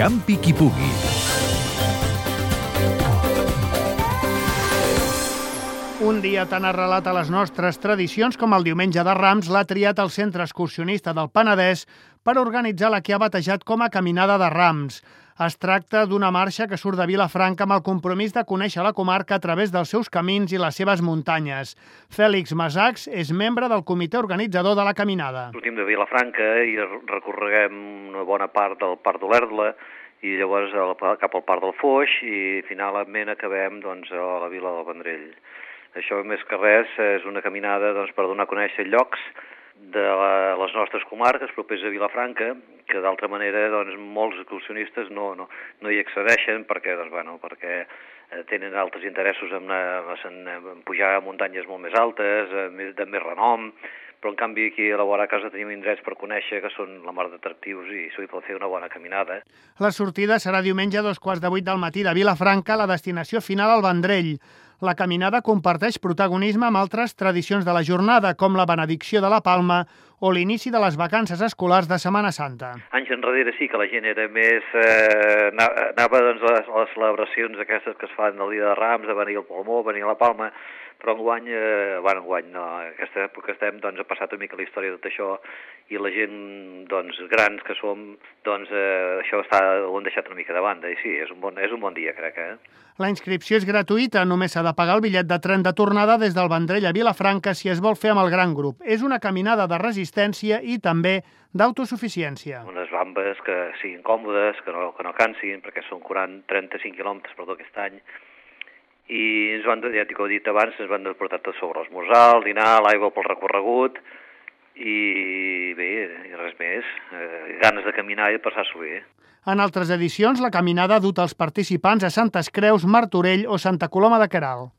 Campi qui pugui. Un dia tan arrelat a les nostres tradicions com el diumenge de Rams l'ha triat el Centre Excursionista del Penedès per organitzar la que ha batejat com a Caminada de Rams. Es tracta d'una marxa que surt de Vilafranca amb el compromís de conèixer la comarca a través dels seus camins i les seves muntanyes. Fèlix Masacs és membre del comitè organitzador de la caminada. Sortim de Vilafranca i recorreguem una bona part del Parc d'Olerdla i llavors cap al Parc del Foix i finalment acabem doncs, a la vila del Vendrell. Això, més que res, és una caminada doncs, per donar a conèixer llocs de les nostres comarques propers a Vilafranca, que d'altra manera doncs, molts excursionistes no, no, no hi accedeixen perquè, doncs, bueno, perquè eh, tenen altres interessos en, en, en pujar a muntanyes molt més altes, eh, de més renom, però en canvi aquí a la vora casa tenim indrets per conèixer que són la mar d'atractius i s'hi pot fer una bona caminada. La sortida serà diumenge a dos quarts de vuit del matí de Vilafranca, la destinació final al Vendrell. La caminada comparteix protagonisme amb altres tradicions de la jornada, com la benedicció de la Palma o l'inici de les vacances escolars de Setmana Santa. Anys enrere sí que la gent era més... Eh, anava doncs, a, les, a celebracions aquestes que es fan el dia de Rams, de venir al Palmó, venir a la Palma, però enguany, eh, bueno, enguany no, aquesta època estem, doncs ha passat una mica la història de tot això i la gent, doncs, grans que som, doncs eh, això està, ho han deixat una mica de banda i sí, és un bon, és un bon dia, crec, eh? La inscripció és gratuïta, només s'ha de pagar el bitllet de tren de tornada des del Vendrell a Vilafranca si es vol fer amb el gran grup. És una caminada de resistència i també d'autosuficiència. Unes bambes que siguin còmodes, que no, que no cansin, perquè són 40, 35 quilòmetres per tot aquest any, i ens van, ja t'ho he dit abans, ens van portar tot sobre l'esmorzar, el dinar, l'aigua pel recorregut, i bé, i res més, eh, ganes de caminar i de passar-s'ho bé. En altres edicions, la caminada ha dut els participants a Santes Creus, Martorell o Santa Coloma de Caral.